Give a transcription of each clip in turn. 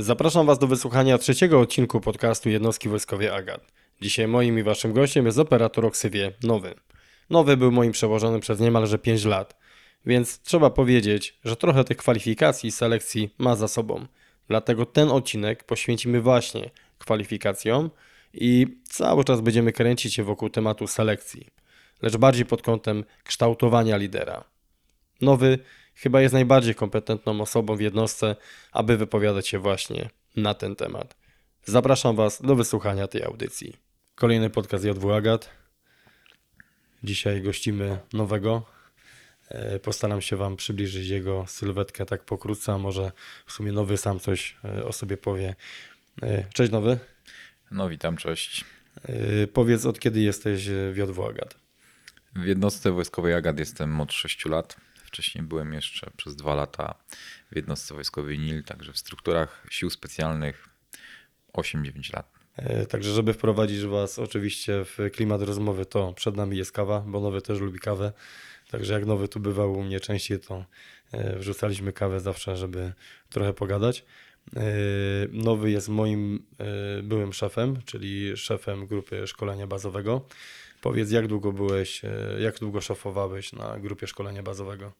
Zapraszam Was do wysłuchania trzeciego odcinku podcastu Jednostki Wojskowej Agat. Dzisiaj moim i Waszym gościem jest operator Oksywie Nowy. Nowy był moim przełożonym przez niemalże 5 lat, więc trzeba powiedzieć, że trochę tych kwalifikacji i selekcji ma za sobą. Dlatego ten odcinek poświęcimy właśnie kwalifikacjom i cały czas będziemy kręcić się wokół tematu selekcji, lecz bardziej pod kątem kształtowania lidera. Nowy chyba jest najbardziej kompetentną osobą w jednostce, aby wypowiadać się właśnie na ten temat. Zapraszam Was do wysłuchania tej audycji. Kolejny podcast JW Agat. Dzisiaj gościmy nowego. E, Postaram się Wam przybliżyć jego sylwetkę tak pokrótce, a może w sumie nowy sam coś e, o sobie powie. E, Cześć nowy. No witam, cześć. Powiedz od kiedy jesteś w JW Agat. W jednostce wojskowej Agat jestem od 6 lat. Wcześniej byłem jeszcze przez dwa lata w jednostce wojskowej NIL, także w strukturach sił specjalnych 8-9 lat. E, Także, żeby wprowadzić Was oczywiście w klimat rozmowy, to przed nami jest kawa, bo nowy też lubi kawę. Także jak nowy tu bywał u mnie częściej, to e, wrzucaliśmy kawę zawsze, żeby trochę pogadać. E, Nowy jest moim byłym szefem, czyli szefem grupy szkolenia bazowego. Powiedz, jak długo byłeś, e, jak długo szefowałeś na grupie szkolenia bazowego?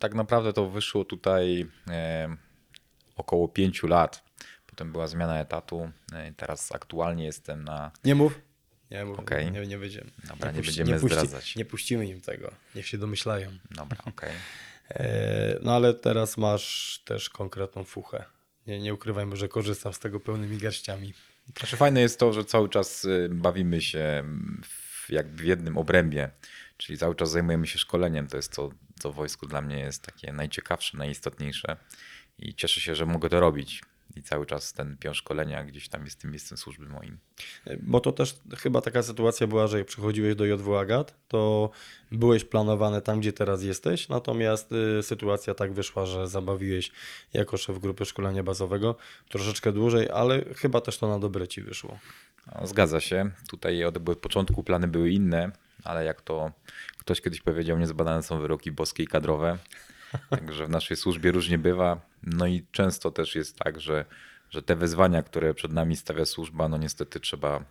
Tak naprawdę to wyszło tutaj e, około 5 lat. Potem była zmiana etatu. E, teraz aktualnie jestem na. Nie mów. Nie mów, Okej. nie, nie będziemy. Dobra, nie puści- będziemy puści- zdradzać. Nie puścimy im tego, niech się domyślają. Dobra, okej. E, No ale teraz masz też konkretną fuchę. Nie, nie ukrywajmy, że korzystam z tego pełnymi garściami. Znaczy fajne jest to, że cały czas y, bawimy się w, jakby w jednym obrębie, czyli cały czas zajmujemy się szkoleniem. To jest to, co w wojsku dla mnie jest takie najciekawsze, najistotniejsze i cieszę się, że mogę to robić. I cały czas ten pion szkolenia gdzieś tam jest tym miejscem służby moim. E, Bo to też chyba taka sytuacja była, że jak przychodziłeś do JW Agat, to byłeś planowany tam, gdzie teraz jesteś, natomiast y, sytuacja tak wyszła, że zabawiłeś jako szef grupy szkolenia bazowego troszeczkę dłużej, ale chyba też to na dobre ci wyszło. No, zgadza się. Tutaj od początku plany były inne, ale jak to ktoś kiedyś powiedział, niezbadane są wyroki boskie i kadrowe. Także w naszej służbie różnie bywa. No i często też jest tak, że, że te wyzwania, które przed nami stawia służba, no niestety trzeba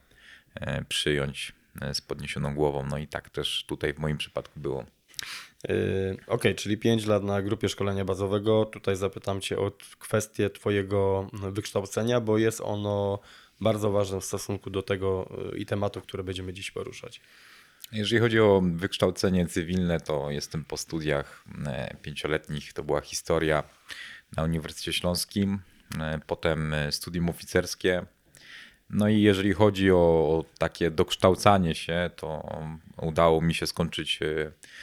e, przyjąć e, z podniesioną głową. No i tak też tutaj w moim przypadku było. Yy, Okej, czyli 5 lat na grupie szkolenia bazowego. Tutaj zapytam Cię o kwestię Twojego wykształcenia, bo jest ono bardzo ważne w stosunku do tego yy, i tematów, które będziemy dziś poruszać. Jeżeli chodzi o wykształcenie cywilne, to jestem po studiach e, pięcioletnich. To była historia na Uniwersytecie Śląskim, e, potem e, studium oficerskie. No i jeżeli chodzi o, takie dokształcanie się, to udało mi się skończyć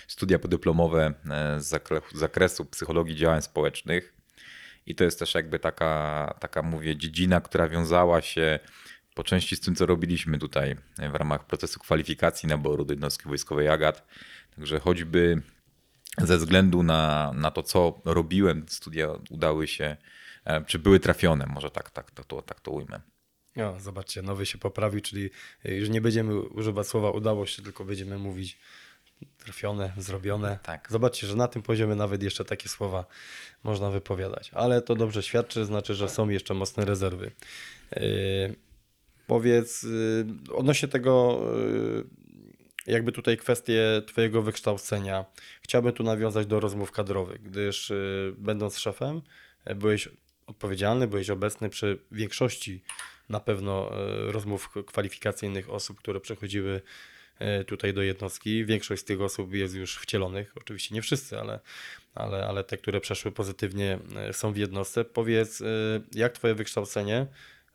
studia podyplomowe z zakresu psychologii działań społecznych. I to jest też jakby taka, taka mówię, dziedzina, która wiązała się po części z tym, co robiliśmy tutaj w ramach procesu kwalifikacji naboru do jednostki wojskowej AGAT. Także choćby ze względu na, na to, co robiłem, studia udały się, e, czy były trafione, może tak, tak, tak, to, tak to ujmę. No, zobaczcie, nowy się poprawił, czyli już nie będziemy używać słowa udało się, tylko będziemy mówić trafione, zrobione. Tak. Zobaczcie, że na tym poziomie nawet jeszcze takie słowa można wypowiadać. Ale to dobrze świadczy, znaczy, że są jeszcze mocne rezerwy. Yy, powiedz, yy, odnośnie tego, yy, jakby tutaj kwestie Twojego wykształcenia, chciałbym tu nawiązać do rozmów kadrowych, gdyż będąc szefem, byłeś odpowiedzialny, byłeś obecny przy większości na pewno e, rozmów kwalifikacyjnych osób, które przechodziły e, tutaj do jednostki. Większość z tych osób jest już wcielonych, oczywiście nie wszyscy, ale, ale, ale te, które przeszły pozytywnie e, są w jednostce. Powiedz, e, jak Twoje wykształcenie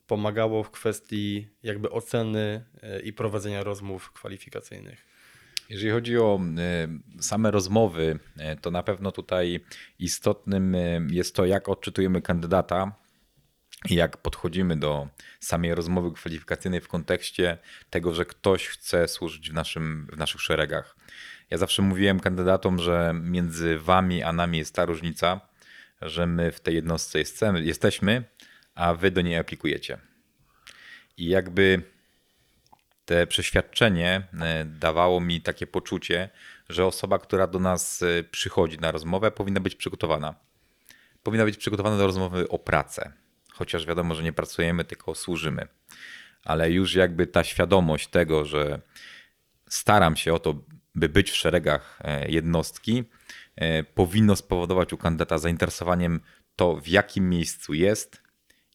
pomagało w kwestii jakby oceny e, i prowadzenia rozmów kwalifikacyjnych? Jeżeli chodzi o same rozmowy, to na pewno tutaj istotnym jest to, jak odczytujemy kandydata jak podchodzimy do samej rozmowy kwalifikacyjnej w kontekście tego, że ktoś chce służyć w, naszym, w naszych szeregach. Ja zawsze mówiłem kandydatom, że między wami a nami jest ta różnica, że my w tej jednostce jestem- jesteśmy, a wy do niej aplikujecie. I jakby te przeświadczenie e, dawało mi takie poczucie, że osoba, która do nas e, przychodzi na rozmowę, powinna być przygotowana. Powinna być przygotowana do rozmowy o pracę, chociaż wiadomo, że nie pracujemy, tylko służymy. Ale już jakby ta świadomość tego, że staram się o to, by być w szeregach e, jednostki, e, powinno spowodować u kandydata zainteresowaniem to, w jakim miejscu jest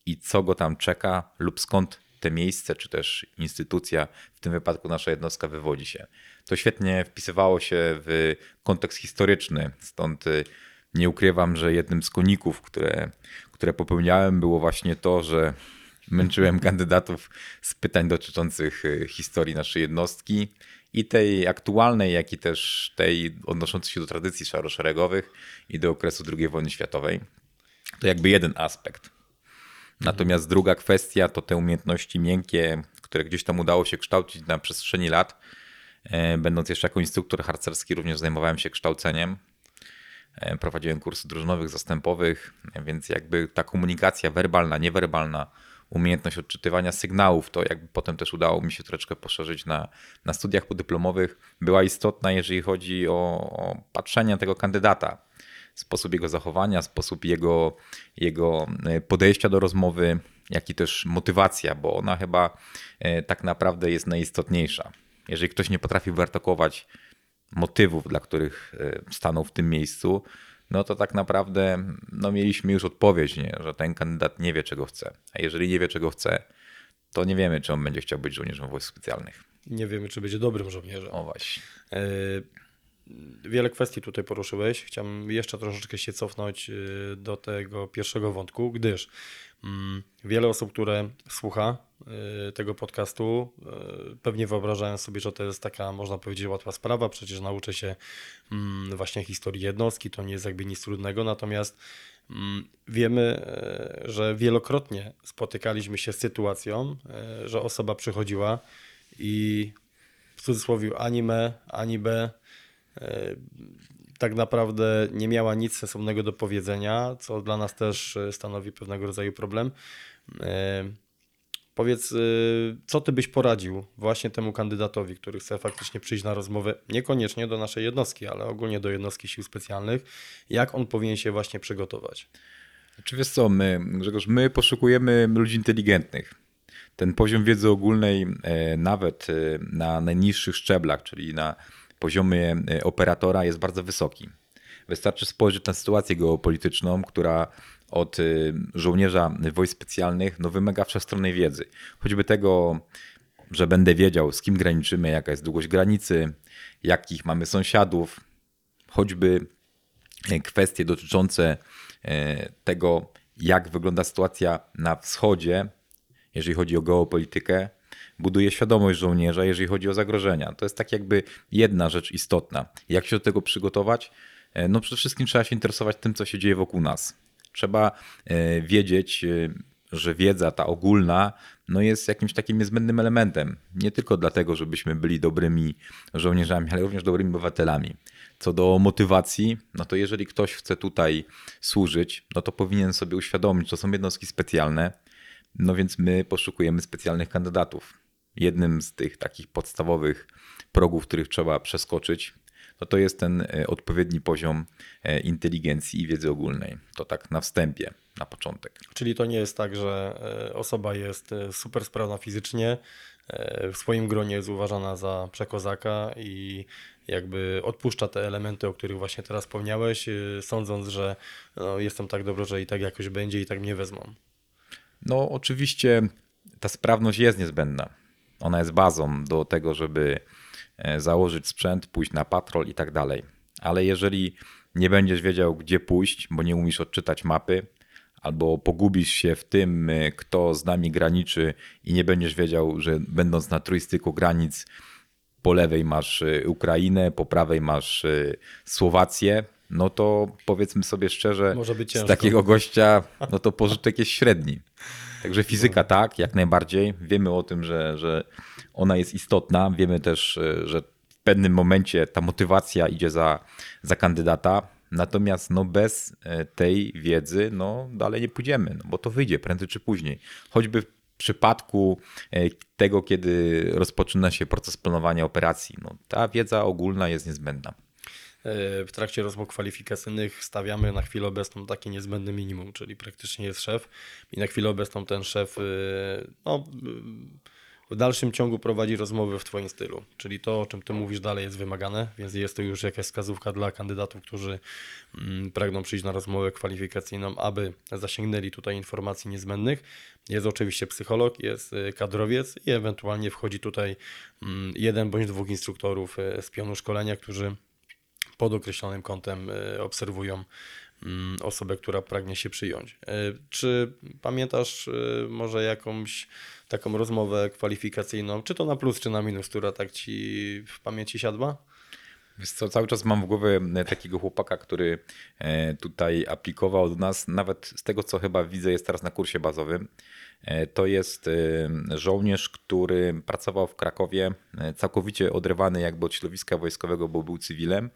i co go tam czeka, lub skąd te miejsce, czy też instytucja, w tym wypadku nasza jednostka, wywodzi się. To świetnie wpisywało się w kontekst historyczny, stąd y, nie ukrywam, że jednym z koników, które, które popełniałem, było właśnie to, że męczyłem kandydatów z pytań dotyczących y, historii naszej jednostki i tej aktualnej, jak i też tej odnoszącej się do tradycji szaroszeregowych i do okresu II wojny światowej. To jakby jeden aspekt. Natomiast druga kwestia to te umiejętności miękkie, które gdzieś tam udało się kształcić na przestrzeni lat. E, będąc jeszcze jako instruktor harcerski, również zajmowałem się kształceniem. E, Prowadziłem kursy drużynowych, zastępowych, więc jakby ta komunikacja werbalna, niewerbalna, umiejętność odczytywania sygnałów, to jakby potem też udało mi się troszeczkę poszerzyć na, na studiach podyplomowych, była istotna, jeżeli chodzi o, o patrzenie na tego kandydata sposób jego zachowania, sposób jego, jego e, podejścia do rozmowy, jak i też motywacja, bo ona chyba e, tak naprawdę jest najistotniejsza. Jeżeli ktoś nie potrafi wyartykułować motywów, dla których e, stanął w tym miejscu, no to tak naprawdę no mieliśmy już odpowiedź, nie? że ten kandydat nie wie, czego chce. A jeżeli nie wie, czego chce, to nie wiemy, czy on będzie chciał być żołnierzem wojsk specjalnych. Nie wiemy, czy będzie dobrym żołnierzem. O właśnie. E, Wiele kwestii tutaj poruszyłeś. Chciałbym jeszcze troszeczkę się cofnąć y, do tego pierwszego wątku, gdyż mm, wiele osób, które słucha tego podcastu, y, pewnie wyobrażają sobie, że to jest taka, można powiedzieć, łatwa sprawa. Przecież nauczę się mm, właśnie historii jednostki, to nie jest jakby nic trudnego. Natomiast mm, wiemy, że wielokrotnie spotykaliśmy się z sytuacją, że osoba przychodziła i w cudzysłowie ani me, ani b tak naprawdę nie miała nic sensownego do powiedzenia, co dla nas też stanowi pewnego rodzaju problem. E, powiedz, e, co ty byś poradził właśnie temu kandydatowi, który chce faktycznie przyjść na rozmowę, niekoniecznie do naszej jednostki, ale ogólnie do jednostki sił specjalnych, jak on powinien się właśnie przygotować? Czy wiesz co, my, Grzegorz, my poszukujemy ludzi inteligentnych. Ten poziom wiedzy ogólnej, nawet na najniższych szczeblach, czyli na poziomie e, operatora jest bardzo wysoki. Wystarczy spojrzeć na sytuację geopolityczną, która od e, żołnierza wojsk specjalnych no, wymaga wszechstronnej wiedzy. Choćby tego, że będę wiedział, z kim graniczymy, jaka jest długość granicy, jakich mamy sąsiadów, choćby e, kwestie dotyczące tego, jak wygląda sytuacja na wschodzie, jeżeli chodzi o geopolitykę, buduje świadomość żołnierza, jeżeli chodzi o zagrożenia. To jest tak jakby jedna rzecz istotna. Jak się do tego przygotować? E, no przede wszystkim trzeba się interesować tym, co się dzieje wokół nas. Trzeba e, wiedzieć, e, że wiedza ta ogólna no jest jakimś takim niezbędnym elementem. Nie tylko dlatego, żebyśmy byli dobrymi żołnierzami, ale również dobrymi obywatelami. Co do motywacji, no to jeżeli ktoś chce tutaj służyć, no to powinien sobie uświadomić, że są jednostki specjalne, no więc my poszukujemy specjalnych kandydatów jednym z tych takich podstawowych progów, których trzeba przeskoczyć, no to jest ten e, odpowiedni poziom e, inteligencji i wiedzy ogólnej. To tak na wstępie, na początek. Czyli to nie jest tak, że e, osoba jest super sprawna fizycznie, w swoim gronie jest uważana za przekozaka i jakby odpuszcza te elementy, o których właśnie teraz wspomniałeś, sądząc, że no, jestem tak dobry, że i tak jakoś będzie i tak mnie wezmą. No oczywiście ta sprawność jest niezbędna ona jest bazą do tego, żeby założyć sprzęt, pójść na patrol i tak dalej. Ale jeżeli nie będziesz wiedział, gdzie pójść, bo nie umiesz odczytać mapy, albo pogubisz się w tym, e, kto z nami graniczy i nie będziesz wiedział, że będąc na trójstyku granic, po lewej masz e, Ukrainę, po prawej masz Słowację, no to powiedzmy sobie szczerze, z takiego gościa, no to pożytek jest średni. Także fizyka tak, jak najbardziej. Wiemy o tym, że, że ona jest istotna. Wiemy też, e, że w pewnym momencie ta motywacja idzie za, za kandydata. Natomiast no bez e, tej wiedzy no dalej nie pójdziemy, no bo to wyjdzie prędzej czy później. Choćby w przypadku e, tego, kiedy rozpoczyna się proces planowania operacji, no ta wiedza ogólna jest niezbędna. w trakcie rozmów kwalifikacyjnych stawiamy na chwilę obecną takie niezbędne minimum, czyli praktycznie jest szef i na chwilę obecną ten szef no, w dalszym ciągu prowadzi rozmowy w Twoim stylu. Czyli to, o czym Ty mówisz dalej jest wymagane, więc jest to już jakaś wskazówka dla kandydatów, którzy mm, pragną przyjść na rozmowę kwalifikacyjną, aby zasięgnęli tutaj informacji niezbędnych. Jest oczywiście psycholog, jest y, kadrowiec i ewentualnie wchodzi tutaj mm, jeden bądź dwóch instruktorów y, z pionu szkolenia, którzy pod określonym kątem y, obserwują mm, osobę, która pragnie się przyjąć. Czy pamiętasz może jakąś taką rozmowę kwalifikacyjną, czy to na plus, czy na minus, która tak ci w pamięci siadła? Wiesz co, cały czas mam w głowie e, takiego chłopaka, który e, tutaj aplikował do nas, nawet z tego co chyba widzę jest teraz na kursie bazowym. E, to jest żołnierz, który pracował w Krakowie, całkowicie odrywany jakby od środowiska wojskowego, bo był cywilem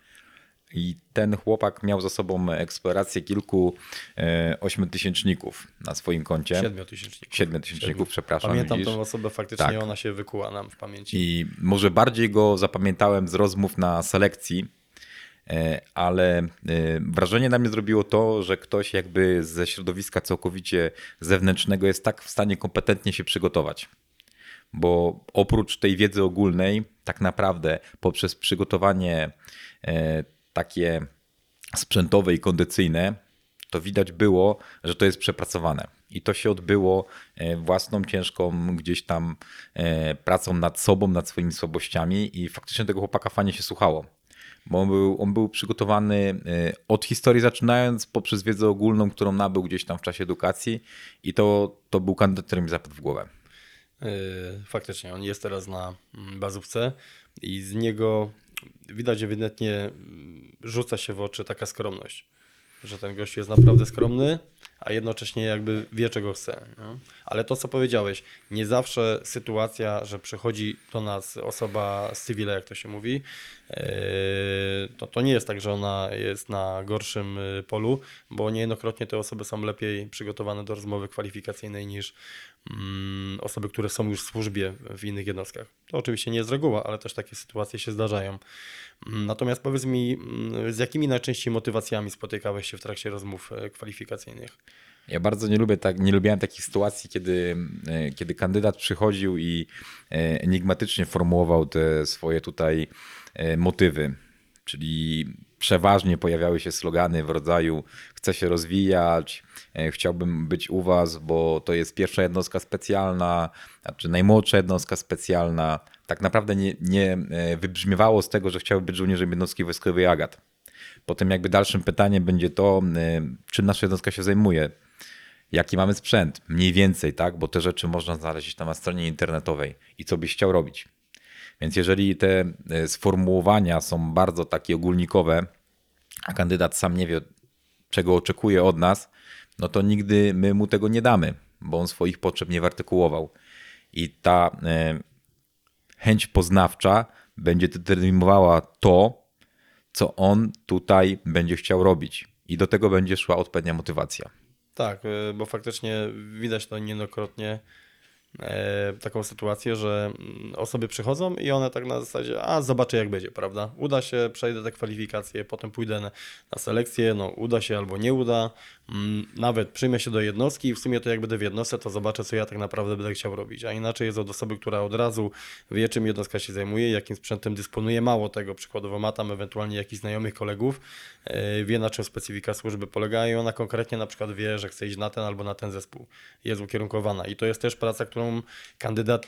i ten chłopak miał za sobą eksplorację kilku e, ośmiotysięczników na swoim koncie. Siedmiotysięczników. Siedmiotysięczników, przepraszam. Pamiętam widzisz? tą osobę, faktycznie tak. ona się wykuła nam w pamięci. I może bardziej go zapamiętałem z rozmów na selekcji, e, ale e, wrażenie na mnie zrobiło to, że ktoś jakby ze środowiska całkowicie zewnętrznego jest tak w stanie kompetentnie się przygotować. Bo oprócz tej wiedzy ogólnej, tak naprawdę poprzez przygotowanie takie sprzętowe i kondycyjne, to widać było, że to jest przepracowane. I to się odbyło e, własną, ciężką gdzieś tam e, pracą nad sobą, nad swoimi słabościami i faktycznie tego chłopaka fajnie się słuchało. Bo on był, on był przygotowany e, od historii zaczynając, poprzez wiedzę ogólną, którą nabył gdzieś tam w czasie edukacji i to, to był kandydat, który mi zapadł w głowę. Faktycznie, on jest teraz na mm, bazówce i z niego widać ewidentnie mm, rzuca się w oczy taka skromność, że ten gość jest naprawdę skromny, a jednocześnie jakby wie, czego chce. Ale to, co powiedziałeś, nie zawsze sytuacja, że przychodzi do nas osoba z cywila, jak to się mówi, yy, to, to nie jest tak, że ona jest na gorszym yy, polu, bo niejednokrotnie te osoby są lepiej przygotowane do rozmowy kwalifikacyjnej niż osoby, które są już w służbie w innych jednostkach. To oczywiście nie jest reguła, ale też takie sytuacje się zdarzają. Mm, natomiast powiedz mi, mm, z jakimi najczęściej motywacjami spotykałeś się w trakcie rozmów e, kwalifikacyjnych? Ja bardzo nie lubię tak, nie lubiłem takich sytuacji, kiedy, e, kiedy kandydat przychodził i e, enigmatycznie formułował te swoje tutaj motywy. Czyli przeważnie pojawiały się slogany w rodzaju chcę się rozwijać, chciałbym być u was, bo to jest pierwsza jednostka specjalna, znaczy najmłodsza jednostka specjalna. Tak naprawdę nie, nie wybrzmiewało z tego, że chciałby być żołnierzem jednostki wojskowej Agat. Potem jakby dalszym pytaniem będzie to, czym nasza jednostka się zajmuje, jaki mamy sprzęt, mniej więcej, tak, bo te rzeczy można znaleźć tam na stronie internetowej i co byś chciał robić. Więc jeżeli te e, sformułowania są bardzo takie ogólnikowe, a kandydat sam nie wie, czego oczekuje od nas, no to nigdy my mu tego nie damy, bo on swoich potrzeb nie wartykułował. I ta e, chęć poznawcza będzie determinowała to, co on tutaj będzie chciał robić. I do tego będzie szła odpowiednia motywacja. Tak, y, bo faktycznie widać to niejednokrotnie E, taką sytuację, że mm, osoby przychodzą i one tak na zasadzie, a zobaczę jak będzie, prawda? Uda się, przejdę te kwalifikacje, potem pójdę na, selekcję, no uda się albo nie uda, mm, nawet przyjmę się do jednostki i w sumie to jak będę w jednostce, to zobaczę co ja tak naprawdę będę chciał robić, a inaczej jest od osoby, która od razu wie czym jednostka się zajmuje, jakim sprzętem dysponuje, mało tego, przykładowo ma tam ewentualnie jakichś znajomych kolegów, e, wie na czym specyfika służby polega i ona konkretnie na przykład wie, że chce iść na ten albo na ten zespół, jest ukierunkowana. I to jest też praca, którą którą kandydat,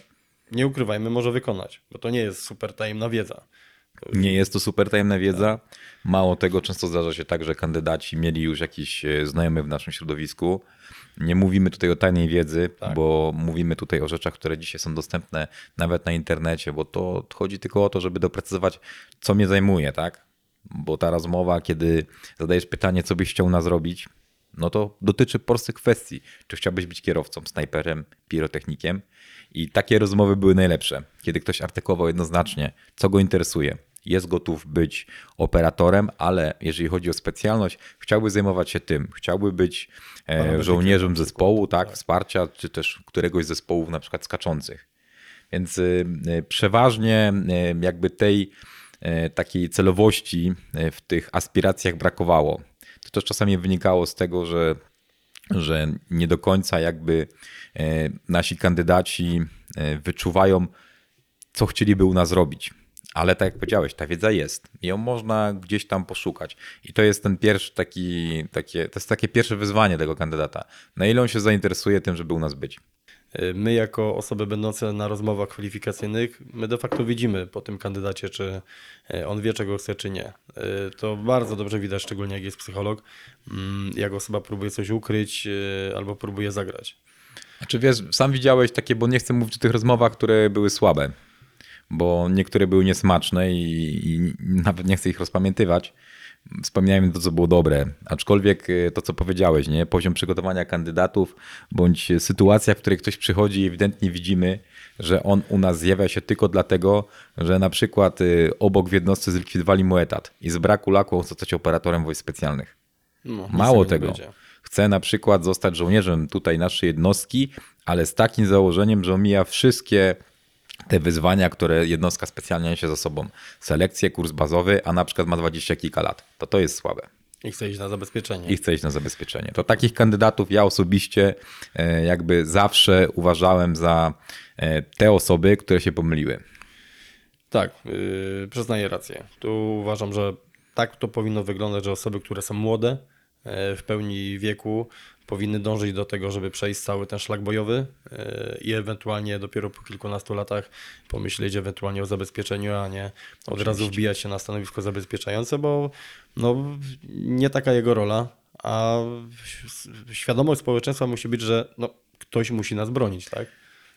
nie ukrywajmy, może wykonać, bo to nie jest super tajemna wiedza. Nie jest to super tajemna wiedza. Mało tego, często zdarza się tak, że kandydaci mieli już jakiś e, znajomy w naszym środowisku. Nie mówimy tutaj o tajnej wiedzy, tak. bo mówimy tutaj o rzeczach, które dzisiaj są dostępne nawet na internecie, bo to chodzi tylko o to, żeby doprecyzować, co mnie zajmuje, tak? Bo ta rozmowa, kiedy zadajesz pytanie, co byś chciał nas zrobić, no to dotyczy prostych kwestii. Czy chciałbyś być kierowcą, snajperem, pirotechnikiem? I takie rozmowy były najlepsze, kiedy ktoś artykułował jednoznacznie, co go interesuje. Jest gotów być operatorem, ale jeżeli chodzi o specjalność, chciałby zajmować się tym. Chciałby być e, żołnierzem zespołu, tak, tak, wsparcia, czy też któregoś z zespołów na przykład skaczących. Więc y, y, przeważnie y, jakby tej takiej celowości w tych aspiracjach brakowało. To czasami wynikało z tego, że, że nie do końca jakby e, nasi kandydaci e, wyczuwają, co chcieliby u nas robić. Ale tak jak powiedziałeś, ta wiedza jest. Ją można gdzieś tam poszukać. I to jest ten pierwszy taki, takie, to jest takie pierwsze wyzwanie tego kandydata. Na ile on się zainteresuje tym, żeby u nas być. Y, My, jako osoby będące na rozmowach kwalifikacyjnych, my de facto widzimy po tym kandydacie, czy y, on wie, czego chce, czy nie. Y, To bardzo dobrze widać, szczególnie jak jest psycholog, mm, jak osoba próbuje coś ukryć albo próbuje zagrać. Czy wiesz, sam widziałeś takie, bo nie chcę mówić o tych rozmowach, które były słabe, bo niektóre były niesmaczne i, i nawet nie chcę ich rozpamiętywać. Wspomniałem to, co było dobre, aczkolwiek y, to, co powiedziałeś, nie? poziom przygotowania kandydatów, bądź sytuacja, w której ktoś przychodzi i ewidentnie widzimy, że on u nas zjawia się tylko dlatego, że na przykład y, obok w jednostce zlikwidowali mu etat i z braku laku on zostać operatorem wojsk specjalnych. No, Mało tego. Chce na przykład zostać żołnierzem tutaj naszej jednostki, ale z takim założeniem, że omija wszystkie te wyzwania, które jednostka specjalnie niesie za sobą. Selekcję, kurs bazowy, a na przykład ma 20 kilka lat. To to jest słabe. I chce iść na zabezpieczenie. I chce iść na zabezpieczenie. To takich kandydatów ja osobiście e, jakby zawsze uważałem za e, te osoby, które się pomyliły. Tak, yy, przyznaję rację. Tu uważam, że tak to powinno wyglądać, że osoby, które są młode, e, w pełni wieku, powinny dążyć do tego, żeby przejść cały ten szlak bojowy e, i ewentualnie dopiero po kilkunastu latach pomyśleć ewentualnie o zabezpieczeniu, a nie od razu wbijać się na stanowisko zabezpieczające, bo no, nie taka jego rola, a świadomość społeczeństwa musi być, że no, ktoś musi nas bronić, tak? Nie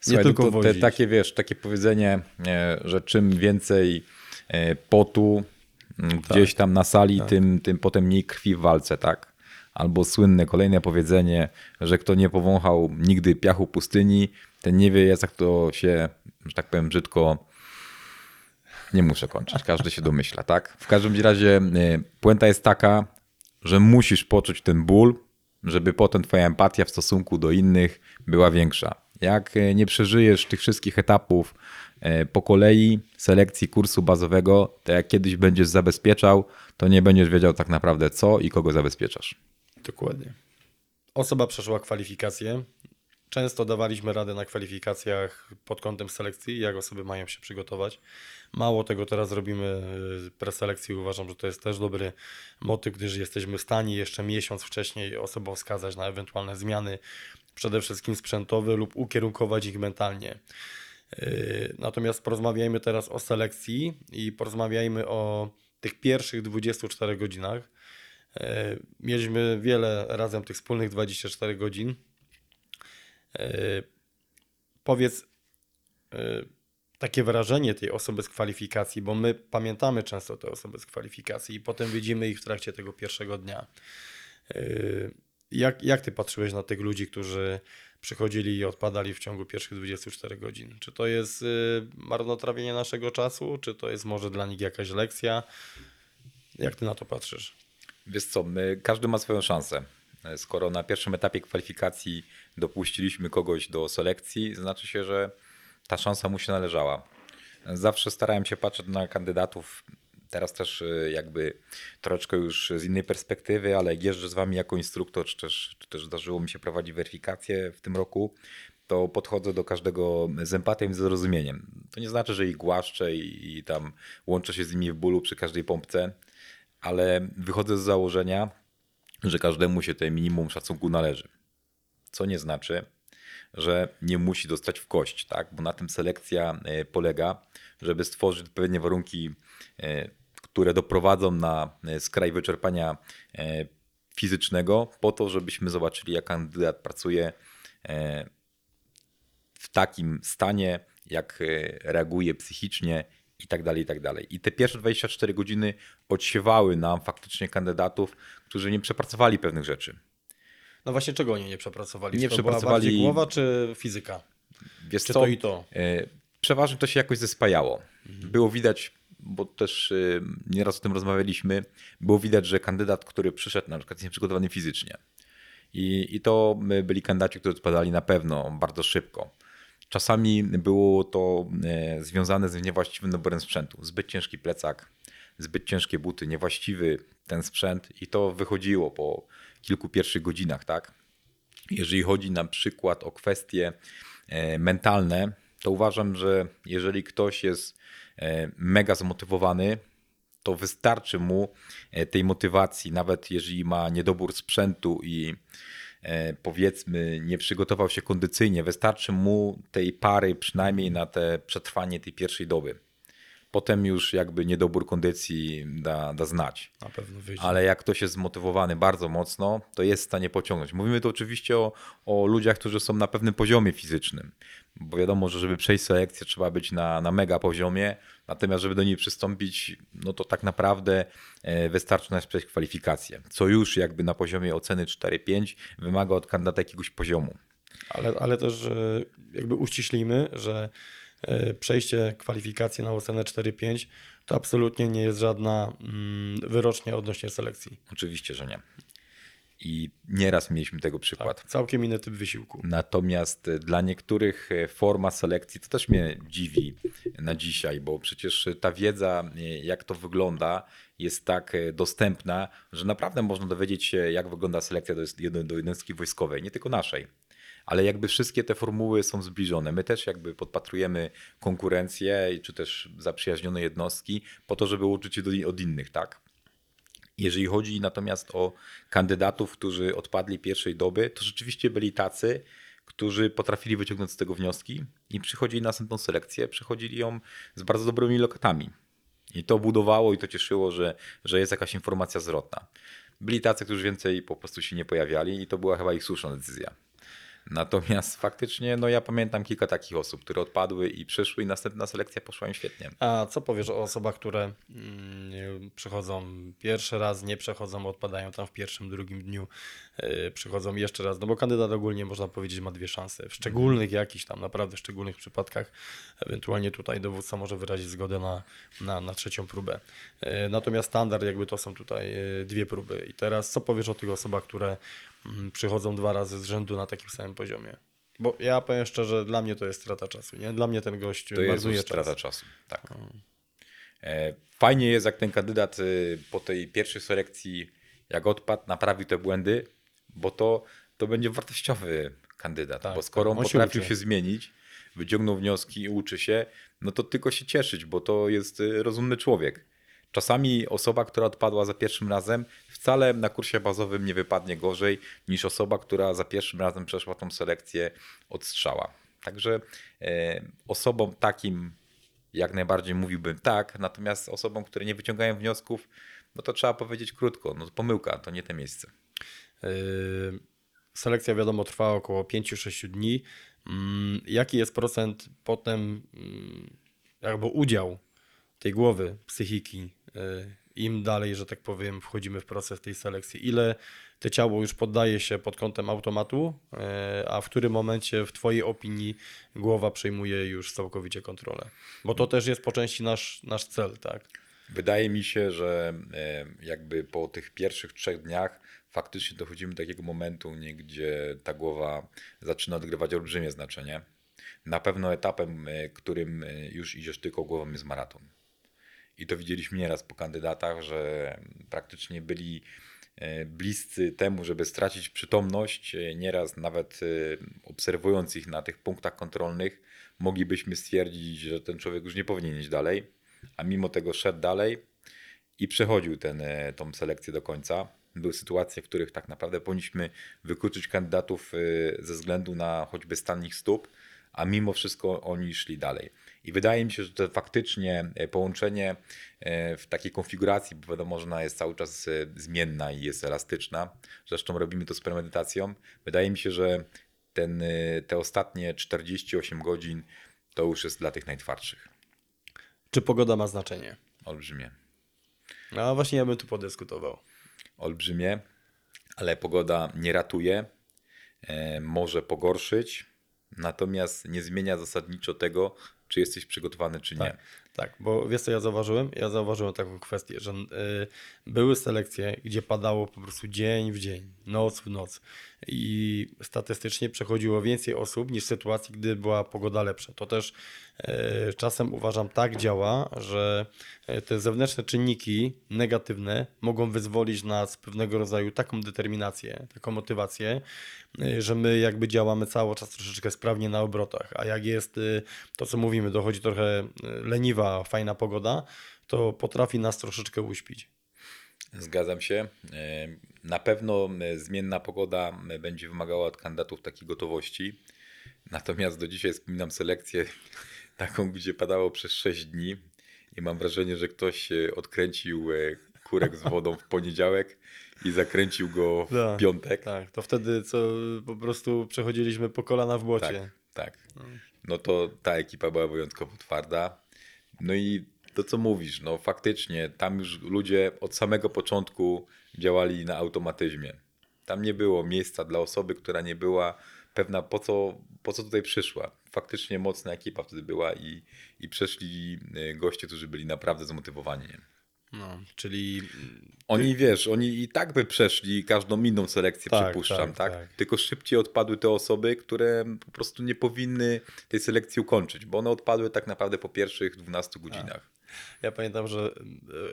Słuchaj, tylko no to te, takie wiesz, takie powiedzenie, e, że czym więcej e, potu m, gdzieś tam na sali, tym, tym potem mniej krwi w walce, tak? Albo słynne kolejne powiedzenie, że kto nie powąchał nigdy piachu pustyni, ten nie wie, jak to się, że tak powiem brzydko, nie muszę kończyć, każdy się domyśla, tak? W każdym razie e, puenta jest taka, że musisz poczuć ten ból, żeby potem twoja empatia w stosunku do innych była większa. Jak e, nie przeżyjesz tych wszystkich etapów e, po kolei selekcji kursu bazowego, to jak kiedyś będziesz zabezpieczał, to nie będziesz wiedział tak naprawdę co i kogo zabezpieczasz. Dokładnie. Osoba przeszła kwalifikacje. Często dawaliśmy radę na kwalifikacjach pod kątem selekcji, jak osoby mają się przygotować. Mało tego teraz robimy y, preselekcji. Uważam, że to jest też dobry motyw, gdyż jesteśmy w stanie jeszcze miesiąc wcześniej osobom wskazać na ewentualne zmiany, przede wszystkim sprzętowe lub ukierunkować ich mentalnie. Yy, Natomiast porozmawiajmy teraz o selekcji i porozmawiajmy o tych pierwszych 24 godzinach. E, Mieliśmy wiele razem tych wspólnych 24 godzin. E, Powiedz e, takie wrażenie tej osoby z kwalifikacji, bo my pamiętamy często te osoby z kwalifikacji i potem widzimy ich w trakcie tego pierwszego dnia. Jak, jak ty patrzyłeś na tych ludzi, którzy przychodzili i odpadali w ciągu pierwszych 24 godzin? Czy to jest marnotrawienie naszego czasu, czy to jest może dla nich jakaś lekcja? Jak ty na to patrzysz? Wiesz co, my, każdy ma swoją szansę. Skoro na pierwszym etapie kwalifikacji dopuściliśmy kogoś do selekcji, znaczy się, że ta szansa mu się należała. Zawsze starałem się patrzeć na kandydatów, teraz też y, jakby troszeczkę już z innej perspektywy, ale jeżdżę z wami jako instruktor, czy też, czy też zdarzyło mi się prowadzić weryfikację w tym roku, to podchodzę do każdego z empatią i zrozumieniem. To nie znaczy, że ich głaszczę i, i tam łączę się z nimi w bólu przy każdej pompce, ale wychodzę z założenia, że każdemu się to minimum szacunku należy. Co nie znaczy, że nie musi dostać w kość, tak? bo na tym selekcja e, polega, żeby stworzyć odpowiednie warunki, e, które doprowadzą na e, skraj wyczerpania fizycznego, po to, żebyśmy zobaczyli, jak kandydat pracuje w takim stanie, jak reaguje psychicznie i tak dalej, i tak dalej. I te pierwsze 24 godziny odsiewały nam faktycznie kandydatów, którzy nie przepracowali pewnych rzeczy. No właśnie, czego oni nie przepracowali? Nie to była przepracowali- bardziej głowa czy fizyka? Wiesz Czy co? to i to? E, Przeważnie to się jakoś zespajało. Było widać, bo też e, nieraz o tym rozmawialiśmy, było widać, że kandydat, który przyszedł na przykład jest nieprzygotowany fizycznie. I, I to my byli kandydaci, którzy odpadali na pewno bardzo szybko. Czasami było to e, związane z niewłaściwym doborem sprzętu. Zbyt ciężki plecak, zbyt ciężkie buty, niewłaściwy ten sprzęt i to wychodziło po kilku pierwszych godzinach, tak? Jeżeli chodzi na przykład o kwestie e, mentalne, to uważam, że jeżeli ktoś jest e, mega zmotywowany, to wystarczy mu tej motywacji, nawet jeżeli ma niedobór sprzętu i powiedzmy nie przygotował się kondycyjnie, wystarczy mu tej pary przynajmniej na te przetrwanie tej pierwszej doby. Potem już jakby niedobór kondycji da, da znać. Na pewno wyjdzie. Ale jak ktoś jest zmotywowany bardzo mocno, to jest w stanie pociągnąć. Mówimy tu oczywiście o, o ludziach, którzy są na pewnym poziomie fizycznym, bo wiadomo, że żeby przejść selekcję trzeba być na, na mega poziomie, natomiast żeby do niej przystąpić, no to tak naprawdę e, wystarczy nas przejść kwalifikację, co już jakby na poziomie oceny 4-5 wymaga od kandydata jakiegoś poziomu. Ale, ale też jakby uściślimy, że przejście kwalifikacji na ocenę 4-5 to absolutnie nie jest żadna mm, wyrocznia odnośnie selekcji. Oczywiście, że nie. I nieraz mieliśmy tego przykład. Tak, całkiem inny typ wysiłku. Natomiast e, dla niektórych e, forma selekcji to też mnie dziwi na dzisiaj, bo przecież ta wiedza, e, jak to wygląda, jest tak e, dostępna, że naprawdę można dowiedzieć się, jak wygląda selekcja do jednostki wojskowej, nie tylko naszej. Ale jakby wszystkie te formuły są zbliżone. My też jakby podpatrujemy konkurencję, czy też zaprzyjaźnione jednostki, po to, żeby uczyć się od innych, tak? Jeżeli chodzi natomiast o kandydatów, którzy odpadli pierwszej doby, to rzeczywiście byli tacy, którzy potrafili wyciągnąć z tego wnioski i przychodzili na następną selekcję, przechodzili ją z bardzo dobrymi lokatami. I to budowało i to cieszyło, że, że jest jakaś informacja zwrotna. Byli tacy, którzy więcej po prostu się nie pojawiali i to była chyba ich słuszna decyzja. Natomiast faktycznie, no ja pamiętam kilka takich osób, które odpadły i przyszły i następna selekcja poszła im świetnie. A co powiesz o osobach, które mm, przychodzą pierwszy raz, nie przechodzą, odpadają tam w pierwszym, drugim dniu, yy, przychodzą jeszcze raz? No bo kandydat ogólnie można powiedzieć ma dwie szanse. W szczególnych jakichś tam, naprawdę szczególnych przypadkach, ewentualnie tutaj dowódca może wyrazić zgodę na, na, na trzecią próbę. Yy, natomiast standard jakby to są tutaj yy, dwie próby. I teraz co powiesz o tych osobach, które przychodzą dwa razy z rzędu na takim samym poziomie? Bo ja powiem szczerze, dla mnie to jest strata czasu. Nie? Dla mnie ten gość To jest już czas. strata czasu. Tak. E, Fajnie jest, jak ten kandydat y, po tej pierwszej selekcji, jak odpadł, naprawi te błędy, bo to, to będzie wartościowy kandydat. Tak, bo skoro tak. on On się potrafił uczy. się zmienić, wyciągnął wnioski i uczy się, no to tylko się cieszyć, bo to jest y, rozumny człowiek. Czasami osoba, która odpadła za pierwszym razem, wcale na kursie bazowym nie wypadnie gorzej niż osoba, która za pierwszym razem przeszła tą selekcję od strzała. Także e, osobom takim jak najbardziej mówiłbym tak, natomiast osobom, które nie wyciągają wniosków, no to trzeba powiedzieć krótko, no to pomyłka, to nie te miejsce. Yy, Selekcja wiadomo trwa około 5-6 dni. Mm, Jaki jest procent potem, mm, jakby udział tej głowy, psychiki, yy, im dalej, że tak powiem, wchodzimy w proces tej selekcji? Ile te ciało już poddaje się pod kątem automatu, yy, a w którym momencie w Twojej opinii głowa przejmuje już całkowicie kontrolę? Bo to też jest po części nasz, nasz cel, tak? Wydaje mi się, że e, jakby po tych pierwszych trzech dniach faktycznie dochodzimy do takiego momentu, gdzie ta głowa zaczyna odgrywać olbrzymie znaczenie. Na pewno etapem, e, którym e, już idziesz tylko głową jest maraton. I to widzieliśmy nieraz po kandydatach, że praktycznie byli e, bliscy temu, żeby stracić przytomność. E, Nieraz nawet e, obserwując ich na tych punktach kontrolnych, moglibyśmy stwierdzić, że ten człowiek już nie powinien iść dalej, a mimo tego szedł dalej i przechodził ten, tą selekcję do końca. Były sytuacje, w których tak naprawdę powinniśmy wykluczyć kandydatów ze względu na choćby stan ich stóp, a mimo wszystko oni szli dalej. I wydaje mi się, że to faktycznie e, połączenie e, w takiej konfiguracji, bo wiadomo, że ona jest cały czas e, zmienna i jest elastyczna. Zresztą robimy to z premedytacją. Wydaje mi się, że ten, te ostatnie 48 godzin to już jest dla tych najtwardszych. Czy pogoda ma znaczenie? Olbrzymie. No właśnie ja bym tu podyskutował. Olbrzymie, ale pogoda nie ratuje, może pogorszyć, natomiast nie zmienia zasadniczo tego, czy jesteś przygotowany, czy nie. Tak. Tak, bo wiesz co ja zauważyłem? Ja zauważyłem taką kwestię, że y, były selekcje, gdzie padało po prostu dzień w dzień, noc w noc i statystycznie przechodziło więcej osób niż w sytuacji, gdy była pogoda lepsza. To też y, czasem uważam tak działa, że y, te zewnętrzne czynniki negatywne mogą wyzwolić nas pewnego rodzaju taką determinację, taką motywację, y, że my jakby działamy cały czas troszeczkę sprawnie na obrotach, a jak jest y, to, co mówimy, dochodzi trochę y, leniwa, fajna pogoda, to potrafi nas troszeczkę uśpić. Zgadzam się. E, Na pewno e, zmienna pogoda e, będzie wymagała od kandydatów takiej gotowości. Natomiast do dzisiaj wspominam selekcję taką, gdzie padało przez 6 dni i mam wrażenie, że ktoś odkręcił kurek z wodą w poniedziałek i zakręcił go w Tak, piątek. Tak, to wtedy co po prostu przechodziliśmy po kolana w błocie. Tak, tak. No to ta ekipa była wyjątkowo twarda. No i to, co mówisz, no faktycznie tam już ludzie od samego początku działali na automatyzmie. Tam nie było miejsca dla osoby, która nie była pewna, po co, po co tutaj przyszła. Faktycznie mocna ekipa wtedy była i, i przeszli y, goście, którzy byli naprawdę zmotywowani. No, czyli Oni, wiesz, oni i tak by przeszli każdą inną selekcję, Tak, przypuszczam, tak, tak, tak. Tylko szybciej odpadły te osoby, które po prostu nie powinny tej selekcji ukończyć, bo one odpadły tak naprawdę po pierwszych 12 godzinach. ja pamiętam, że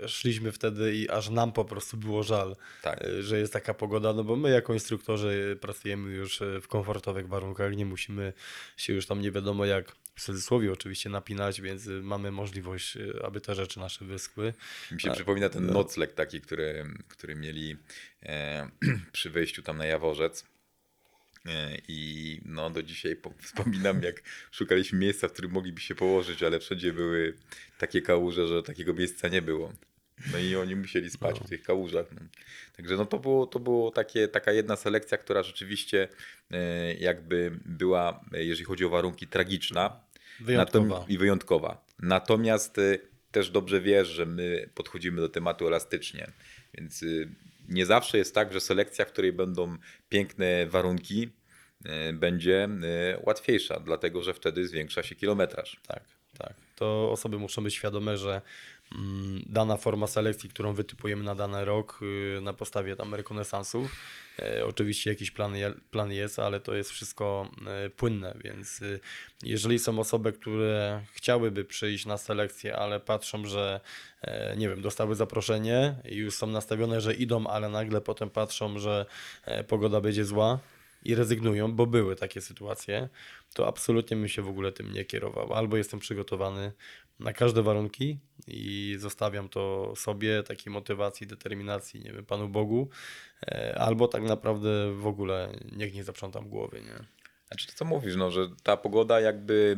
e, szliśmy wtedy i aż nam po prostu było żal, Tak. e, że jest taka pogoda, no bo my jako instruktorzy pracujemy już e, w komfortowych warunkach, nie musimy się już tam nie wiadomo jak w cudzysłowie oczywiście napinać, więc e, mamy możliwość, e, aby te rzeczy nasze wyschły. Mi się Tak. przypomina ten nocleg taki, który, który mieli e, przy wejściu tam na Jaworzec. E, I no do dzisiaj po- wspominam, jak szukaliśmy miejsca, w którym mogliby się położyć, ale wszędzie były takie kałuże, że takiego miejsca nie było. No i oni musieli spać w tych kałużach. No. Także no to było, to było takie, taka jedna selekcja, która rzeczywiście e, jakby była, e, jeżeli chodzi o warunki, tragiczna. Wyjątkowa. Natom- I wyjątkowa. Natomiast y, też dobrze wiesz, że my podchodzimy do tematu elastycznie. Więc nie zawsze jest tak, że selekcja, w której będą piękne warunki, będzie łatwiejsza, dlatego że wtedy zwiększa się kilometraż. Tak, tak. To osoby muszą być świadome, że mm, dana forma selekcji, którą wytypujemy na dany rok y, na podstawie tam rekonesansów, e, oczywiście jakiś plan, plan jest, ale to jest wszystko e, płynne, więc y, jeżeli są osoby, które chciałyby przyjść na selekcję, ale patrzą, że e, nie wiem, dostały zaproszenie i już są nastawione, że idą, ale nagle potem patrzą, że pogoda będzie zła, i rezygnują, bo były takie sytuacje, to absolutnie bym się w ogóle tym nie kierował. Albo jestem przygotowany na każde warunki i zostawiam to sobie, takiej motywacji, determinacji, nie wiem, Panu Bogu, e, albo tak naprawdę w ogóle niech nie zaprzątam głowy, nie? Znaczy to co mówisz, no, że ta pogoda jakby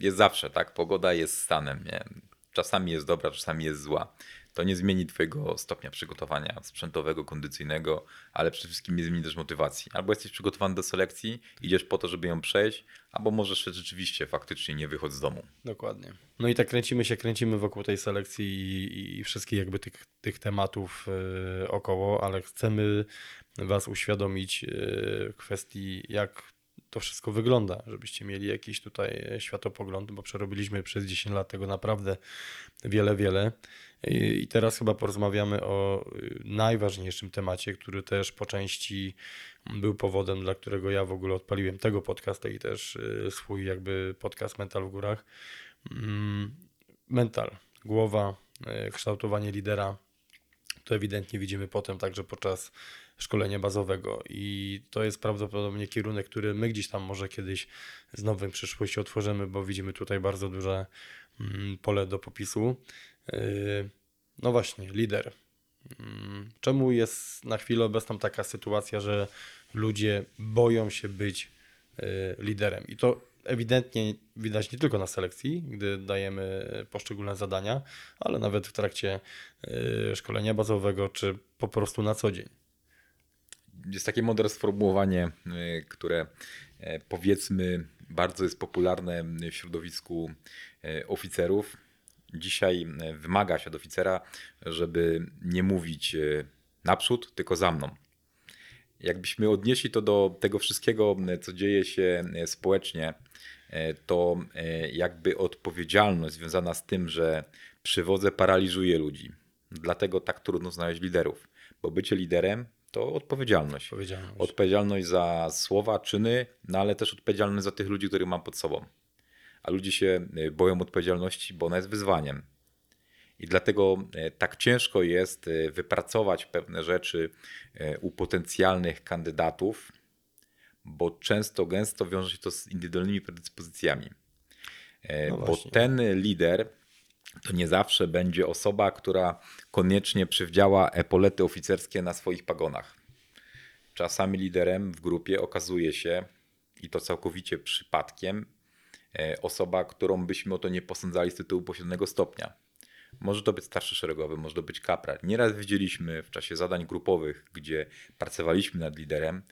y, jest zawsze, tak? Pogoda jest stanem, nie? Czasami jest dobra, czasami jest zła. To nie zmieni twojego stopnia przygotowania sprzętowego, kondycyjnego, ale przede wszystkim nie zmieni też motywacji. Albo jesteś przygotowany do selekcji, idziesz po to, żeby ją przejść, albo możesz rzeczywiście faktycznie nie wychodź z domu. Dokładnie. No i tak kręcimy się, kręcimy wokół tej selekcji i, i wszystkich jakby tych, tych tematów e, około, ale chcemy Was uświadomić w kwestii, jak to wszystko wygląda, żebyście mieli jakiś tutaj światopogląd, bo przerobiliśmy przez 10 lat tego naprawdę wiele, wiele. I teraz chyba porozmawiamy o y, najważniejszym temacie, który też po części był powodem, dla którego ja w ogóle odpaliłem tego podcasta i też y, swój jakby podcast Mental w Górach. Mm, Mental, głowa, y, kształtowanie lidera, to ewidentnie widzimy potem także podczas szkolenia bazowego i to jest prawdopodobnie kierunek, który my gdzieś tam może kiedyś z nowym przyszłości otworzymy, bo widzimy tutaj bardzo duże mm, pole do popisu. Yy, No właśnie, lider. Mm, Czemu jest na chwilę obecną taka sytuacja, że ludzie boją się być yy, liderem? I to ewidentnie widać nie tylko na selekcji, gdy dajemy poszczególne zadania, ale nawet w trakcie yy, szkolenia bazowego, czy po prostu na co dzień. Jest takie mądre sformułowanie, y, które e, powiedzmy bardzo jest popularne w środowisku e, oficerów. Dzisiaj e, wymaga się od oficera, żeby nie mówić naprzód, tylko za mną. Jakbyśmy odnieśli to do tego wszystkiego, co dzieje się społecznie, to jakby odpowiedzialność związana z tym, że przywodzę, paraliżuje ludzi. Dlatego tak trudno znaleźć liderów, bo bycie liderem to odpowiedzialność. Odpowiedzialność. Odpowiedzialność za słowa, czyny, no ale też odpowiedzialność za tych ludzi, których mam pod sobą. A ludzie się e, boją odpowiedzialności, bo ona jest wyzwaniem. I dlatego e, tak ciężko jest e, wypracować pewne rzeczy u potencjalnych kandydatów, bo często, gęsto wiąże się to z indywidualnymi predyspozycjami. No bo ten lider to nie zawsze będzie osoba, która koniecznie przywdziała epolety oficerskie na swoich pagonach. Czasami liderem w grupie okazuje się, i to całkowicie przypadkiem, e, osoba, którą byśmy o to nie posądzali z tytułu posiadanego stopnia. Może to być starszy szeregowy, może to być kapral. Nieraz widzieliśmy w czasie zadań grupowych, gdzie pracowaliśmy nad liderem,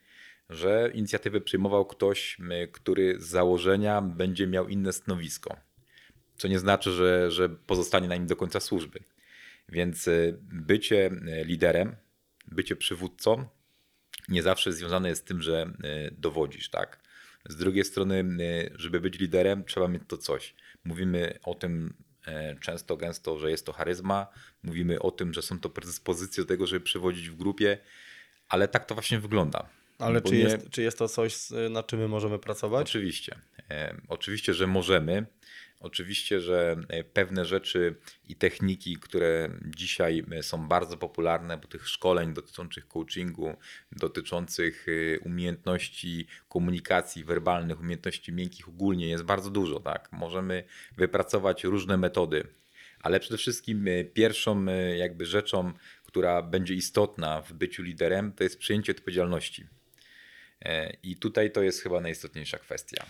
że inicjatywę przyjmował ktoś, który z założenia będzie miał inne stanowisko. Co nie znaczy, że, że pozostanie na nim do końca służby. Więc y, bycie y, liderem, bycie przywódcą nie zawsze związane jest z tym, że y, dowodzisz, tak? Z drugiej strony, żeby być liderem, trzeba mieć to coś. Mówimy o tym e, często, gęsto, że jest to charyzma, mówimy o tym, że są to predyspozycje do tego, żeby przewodzić w grupie, ale tak to właśnie wygląda. Ale czy, nie- jest, czy jest to coś, nad czym my możemy pracować? Oczywiście. E, Oczywiście, że możemy. Oczywiście, że e, pewne rzeczy i techniki, które dzisiaj e, są bardzo popularne, bo tych szkoleń dotyczących coachingu, dotyczących e, umiejętności komunikacji werbalnych, umiejętności miękkich ogólnie jest bardzo dużo. Tak? Możemy wypracować różne metody, ale przede wszystkim pierwszą jakby rzeczą, która będzie istotna w byciu liderem, to jest przyjęcie odpowiedzialności. I tutaj to jest chyba najistotniejsza kwestia.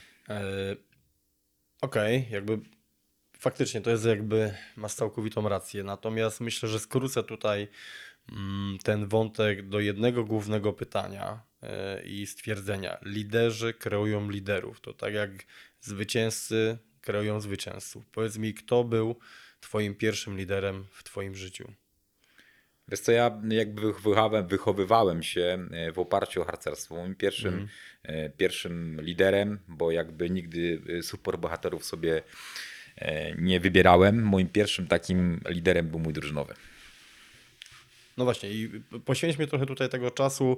Okej, jakby faktycznie to jest jakby, masz całkowitą rację. Natomiast myślę, że skrócę tutaj mm, ten wątek do jednego głównego pytania e, i stwierdzenia. Liderzy kreują liderów. To tak jak zwycięzcy kreują zwycięzców. Powiedz mi, kto był Twoim pierwszym liderem w Twoim życiu? Wiesz co, ja jakby wychowywałem, wychowywałem się e, w oparciu o harcerstwo. Moim pierwszym, e, pierwszym liderem, bo jakby nigdy e, superbohaterów sobie nie wybierałem, moim pierwszym takim liderem był mój drużynowy. No właśnie, i poświęćmy trochę tutaj tego czasu,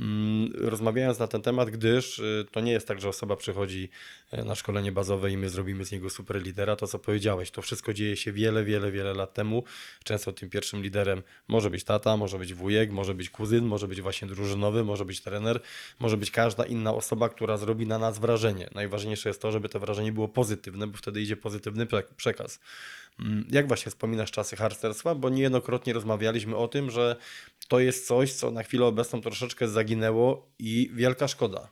mm, rozmawiając na ten temat, gdyż y, to nie jest tak, że osoba przychodzi e, na szkolenie bazowe i my zrobimy z niego super lidera. To, co powiedziałeś, to wszystko dzieje się wiele, wiele, wiele lat temu. Często tym pierwszym liderem może być tata, może być wujek, może być kuzyn, może być właśnie drużynowy, może być trener, może być każda inna osoba, która zrobi na nas wrażenie. Najważniejsze jest to, żeby to wrażenie było pozytywne, bo wtedy idzie pozytywny przekaz. Mm, Jak właśnie wspominasz czasy harcerstwa? Bo niejednokrotnie rozmawialiśmy o tym, że to jest coś, co na chwilę obecną troszeczkę zaginęło i wielka szkoda.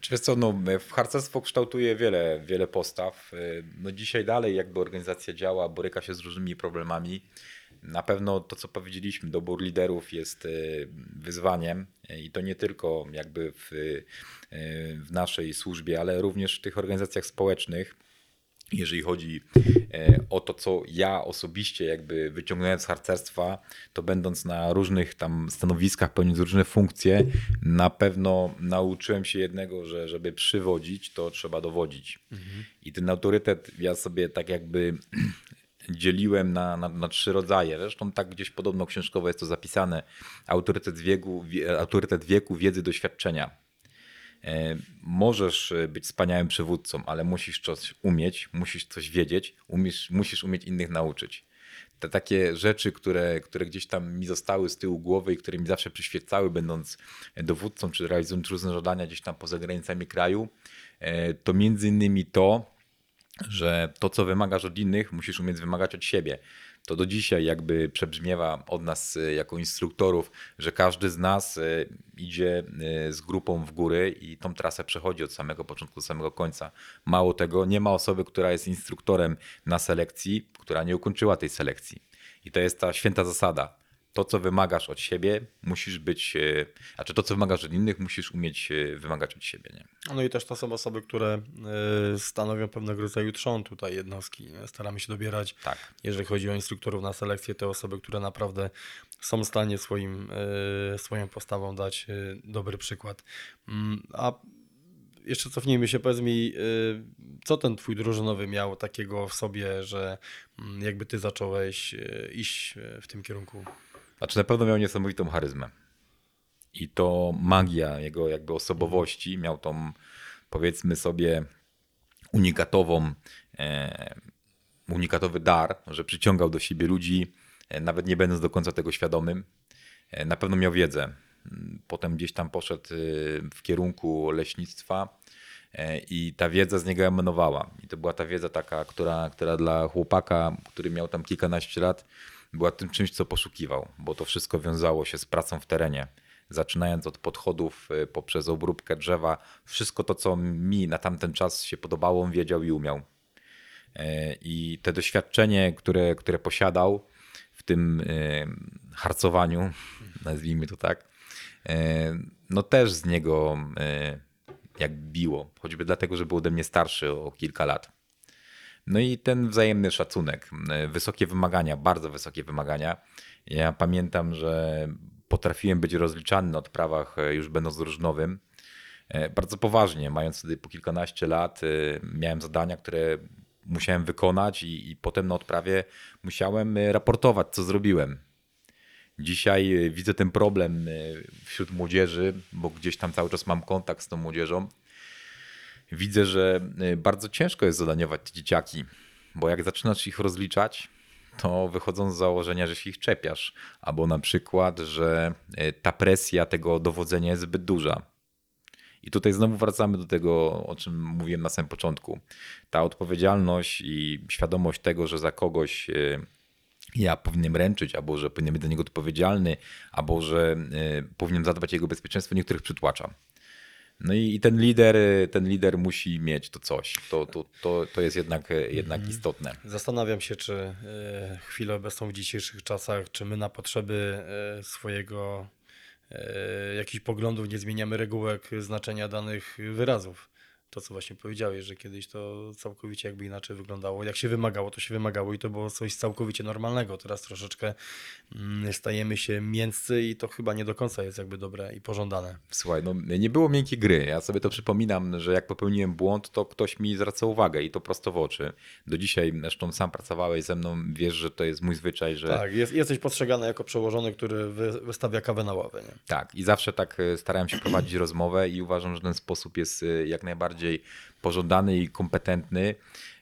Czy co, no, harcerstwo kształtuje wiele, wiele postaw. No dzisiaj dalej jakby organizacja działa, boryka się z różnymi problemami. Na pewno to, co powiedzieliśmy, dobór liderów jest e, wyzwaniem e, i to nie tylko jakby w, w naszej służbie, ale również w tych organizacjach społecznych. Jeżeli chodzi o to, co ja osobiście jakby wyciągnąłem z harcerstwa, to będąc na różnych tam stanowiskach, pełniąc różne funkcje, na pewno nauczyłem się jednego, że żeby przywodzić, to trzeba dowodzić. I ten autorytet ja sobie tak jakby dzieliłem na, na, na trzy rodzaje. Zresztą tak gdzieś podobno książkowo jest to zapisane. Autorytet wieku, wie, autorytet wieku wiedzy, doświadczenia. E, Możesz e, być wspaniałym przywódcą, ale musisz coś umieć, musisz coś wiedzieć, umiesz, musisz umieć innych nauczyć. Te takie rzeczy, które, które gdzieś tam mi zostały z tyłu głowy i które mi zawsze przyświecały, będąc dowódcą czy realizując różne zadania gdzieś tam poza granicami kraju, e, to między innymi to, że to, co wymagasz od innych, musisz umieć wymagać od siebie. To do dzisiaj jakby przebrzmiewa od nas e, jako instruktorów, że każdy z nas e, idzie e, z grupą w góry i tą trasę przechodzi od samego początku do samego końca. Mało tego, nie ma osoby, która jest instruktorem na selekcji, która nie ukończyła tej selekcji. I to jest ta święta zasada. To, co wymagasz od siebie, musisz być, e, znaczy to, co wymagasz od innych, musisz umieć e, wymagać od siebie. Nie? No i też to są osoby, które y, stanowią pewnego rodzaju trzon tutaj jednostki. Staramy się dobierać, Tak. jeżeli chodzi o instruktorów na selekcję, te osoby, które naprawdę są w stanie swoim, swoją postawą dać dobry przykład. Mm, A jeszcze cofnijmy się, powiedz mi, co ten twój drużynowy miał takiego w sobie, że mm, jakby ty zacząłeś iść w tym kierunku? Znaczy na pewno miał niesamowitą charyzmę. I to magia jego jakby osobowości, miał tą powiedzmy sobie unikatową, e, unikatowy dar, że przyciągał do siebie ludzi, e, nawet nie będąc do końca tego świadomym. E, na pewno miał wiedzę. Potem gdzieś tam poszedł e, w kierunku leśnictwa e, i ta wiedza z niego emanowała. I to była ta wiedza taka, która, która dla chłopaka, który miał tam kilkanaście lat, była tym czymś, co poszukiwał, bo to wszystko wiązało się z pracą w terenie. Zaczynając od podchodów e, poprzez obróbkę drzewa, wszystko to, co mi na tamten czas się podobało, wiedział i umiał. E, I te doświadczenie, które, które posiadał w tym e, harcowaniu, nazwijmy to tak, e, no też z niego e, jak biło, choćby dlatego, że był ode mnie starszy o kilka lat. No i ten wzajemny szacunek, wysokie wymagania, bardzo wysokie wymagania. Ja pamiętam, że potrafiłem być rozliczany na odprawach e, już będąc drużynowym. E, Bardzo poważnie, mając wtedy po kilkanaście lat, e, miałem zadania, które musiałem wykonać i, i potem na odprawie musiałem raportować, co zrobiłem. Dzisiaj widzę ten problem wśród młodzieży, bo gdzieś tam cały czas mam kontakt z tą młodzieżą. Widzę, że e, bardzo ciężko jest zadaniować te dzieciaki, bo jak zaczynasz ich rozliczać, to wychodzą z założenia, że się ich czepiasz, albo na przykład, że e, ta presja tego dowodzenia jest zbyt duża. I tutaj znowu wracamy do tego, o czym mówiłem na samym początku. Ta odpowiedzialność i świadomość tego, że za kogoś e, ja powinienem ręczyć, albo że powinienem być dla niego odpowiedzialny, albo że powinienem zadbać o jego bezpieczeństwo, niektórych przytłacza. No i, i ten lider, e, ten lider musi mieć to coś. To, to, to, to jest jednak, e, jednak istotne. Zastanawiam się, czy y, chwilę obecną w dzisiejszych czasach, czy my na potrzeby y, swojego y, jakichś poglądów nie zmieniamy regułek znaczenia danych wyrazów. To, co właśnie powiedziałeś, że kiedyś to całkowicie jakby inaczej wyglądało. Jak się wymagało, to się wymagało i to było coś całkowicie normalnego. Teraz troszeczkę mm, stajemy się mięscy i to chyba nie do końca jest jakby dobre i pożądane. Słuchaj, no nie było miękkiej gry. Ja sobie to przypominam, że jak popełniłem błąd, to ktoś mi zwraca uwagę i to prosto w oczy. Do dzisiaj, zresztą sam pracowałeś ze mną, wiesz, że to jest mój zwyczaj, że Tak, jest, jesteś postrzegany jako przełożony, który wy, wystawia kawę na ławę. Nie? Tak, i zawsze tak e, starałem się prowadzić rozmowę i uważam, że ten sposób jest e, jak najbardziej pożądany i kompetentny.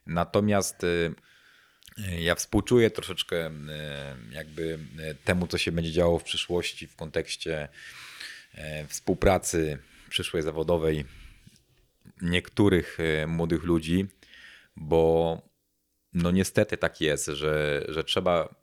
Natomiast e, ja współczuję troszeczkę e, jakby temu, co się będzie działo w przyszłości w kontekście współpracy przyszłej zawodowej niektórych młodych ludzi, bo no niestety tak jest, że, że trzeba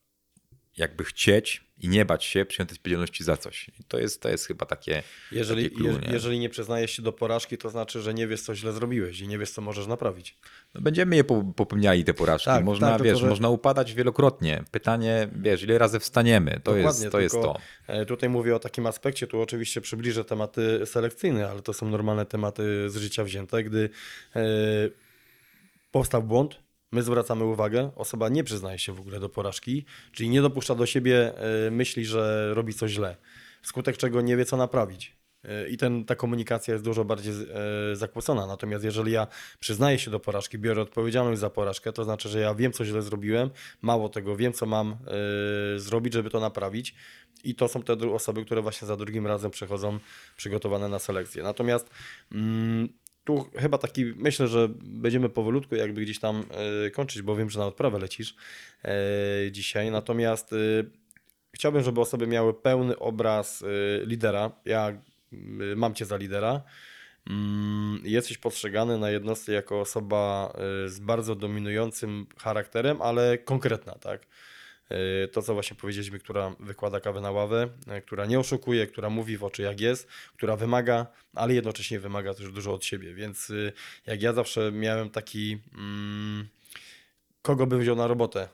jakby chcieć i nie bać się przyjąć odpowiedzialności za coś. I to jest, to jest chyba takie. Jeżeli, takie clue, nie? jeżeli nie przyznajesz się do porażki, to znaczy, że nie wiesz, co źle zrobiłeś i nie wiesz, co możesz naprawić. No będziemy je po- popełniali te porażki. Tak, można, tak, tylko wiesz, że- można upadać wielokrotnie. Pytanie, wiesz, ile razy wstaniemy? To jest to. Jest tylko, to. e, Tutaj mówię o takim aspekcie, tu oczywiście przybliżę tematy selekcyjne, ale to są normalne tematy z życia wzięte. Gdy e, powstał błąd, my zwracamy uwagę, osoba nie przyznaje się w ogóle do porażki, czyli nie dopuszcza do siebie e, myśli, że robi coś źle, wskutek czego nie wie, co naprawić. E, I ten, ta komunikacja jest dużo bardziej e, zakłócona. Natomiast jeżeli ja przyznaję się do porażki, biorę odpowiedzialność za porażkę, to znaczy, że ja wiem, co źle zrobiłem, mało tego, wiem, co mam zrobić, żeby to naprawić. I to są te osoby, które właśnie za drugim razem przychodzą przygotowane na selekcję. Natomiast mm, tu chyba taki, myślę, że będziemy powolutku jakby gdzieś tam e, kończyć, bo wiem, że na odprawę lecisz e, dzisiaj. Natomiast e, chciałbym, żeby osoby miały pełny obraz lidera. Ja mam cię za lidera. Mm, Jesteś postrzegany na jednostce jako osoba z bardzo dominującym charakterem, ale konkretna, tak? E, To, co właśnie powiedzieliśmy, która wykłada kawę na ławę, e, która nie oszukuje, która mówi w oczy jak jest, która wymaga, ale jednocześnie wymaga też dużo od siebie. Więc y, jak ja zawsze miałem taki, mm, kogo bym wziął na robotę,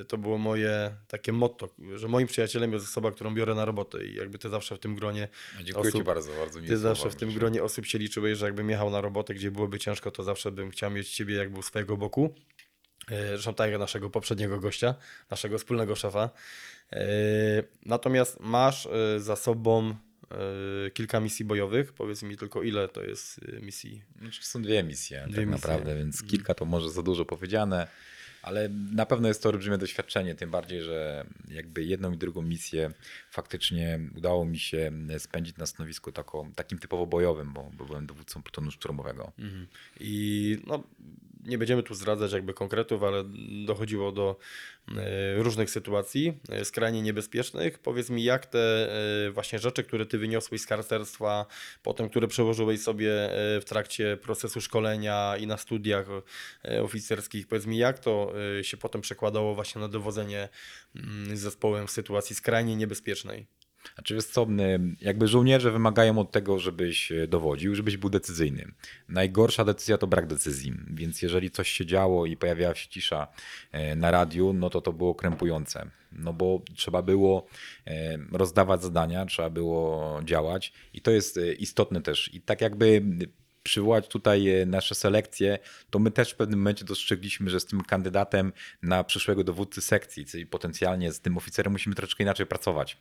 E, to było moje takie motto, że moim przyjacielem jest osoba, którą biorę na robotę i jakby ty zawsze w tym gronie Dziękuję Ci osób- bardzo, bardzo ty zawsze w tym gronie osób się liczyłeś, że jakbym jechał na robotę, gdzie byłoby ciężko, to zawsze bym chciał mieć ciebie jakby u swojego boku. E, jak naszego poprzedniego gościa, naszego wspólnego szefa. E, Natomiast masz e, za sobą kilka misji bojowych. Powiedz mi tylko, ile to jest misji? Znaczy są dwie misje Dwie tak misje. naprawdę, więc kilka to może za dużo powiedziane, ale na pewno jest to olbrzymie doświadczenie, tym bardziej, że jakby jedną i drugą misję faktycznie udało mi się spędzić na stanowisku tako, takim typowo bojowym, bo, bo byłem dowódcą plutonu szturmowego. I no, nie będziemy tu zdradzać jakby konkretów, ale dochodziło do e, różnych sytuacji e, skrajnie niebezpiecznych. Powiedz mi, jak te e, właśnie rzeczy, które ty wyniosłeś z karcerstwa, potem które przełożyłeś sobie w trakcie procesu szkolenia i na studiach oficerskich, powiedz mi, jak to się potem przekładało właśnie na dowodzenie mm, zespołem w sytuacji skrajnie niebezpiecznej? Znaczy wiesz co, jakby żołnierze wymagają od tego, żebyś e, dowodził, żebyś był decyzyjny. Najgorsza decyzja to brak decyzji, więc jeżeli coś się działo i pojawiała się cisza e, na radiu, no to to było krępujące. No bo trzeba było e, rozdawać zadania, trzeba było działać i to jest istotne też. I tak jakby przywołać tutaj nasze selekcje, to my też w pewnym momencie dostrzegliśmy, że z tym kandydatem na przyszłego dowódcy sekcji, czyli potencjalnie z tym oficerem musimy troszeczkę inaczej pracować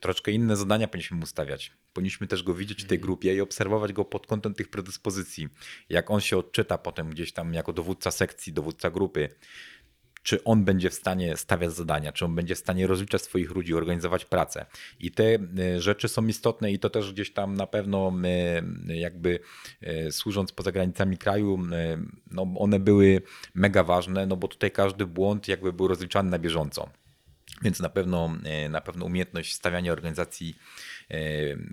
troszeczkę inne zadania powinniśmy mu stawiać. Powinniśmy też go widzieć w tej grupie i obserwować go pod kątem tych predyspozycji. Jak on się odczyta potem gdzieś tam jako dowódca sekcji, dowódca grupy, czy on będzie w stanie stawiać zadania, czy on będzie w stanie rozliczać swoich ludzi, organizować pracę. I te y, rzeczy są istotne i to też gdzieś tam na pewno y, jakby y, służąc poza granicami kraju, no one były mega ważne, no bo tutaj każdy błąd jakby był rozliczany na bieżąco. Więc na pewno, e, na pewno umiejętność stawiania organizacji, e,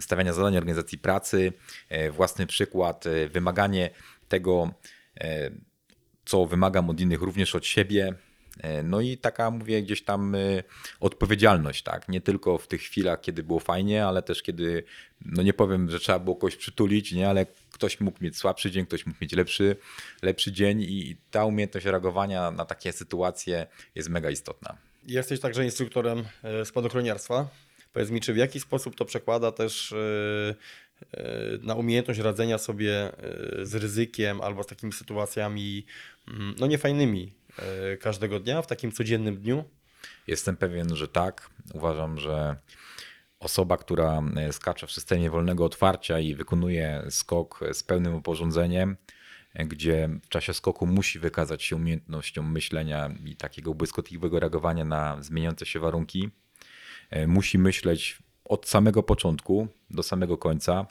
stawiania zadań organizacji pracy, e, własny przykład, wymaganie tego, co wymagam od innych, również od siebie. No i taka, mówię, gdzieś tam odpowiedzialność, tak? Nie tylko w tych chwilach, kiedy było fajnie, ale też kiedy, no nie powiem, że trzeba było kogoś przytulić, nie, ale ktoś mógł mieć słabszy dzień, ktoś mógł mieć lepszy, lepszy dzień i ta umiejętność reagowania na takie sytuacje jest mega istotna. Jesteś także instruktorem e, spadochroniarstwa. Powiedz mi, czy w jaki sposób to przekłada też e, e, na umiejętność radzenia sobie z ryzykiem albo z takimi sytuacjami mm, no niefajnymi każdego dnia, w takim codziennym dniu? Jestem pewien, że tak. Uważam, że osoba, która skacze w systemie wolnego otwarcia i wykonuje skok z pełnym oporządzeniem, gdzie w czasie skoku musi wykazać się umiejętnością myślenia i takiego błyskotliwego reagowania na zmieniające się warunki, e, musi myśleć od samego początku do samego końca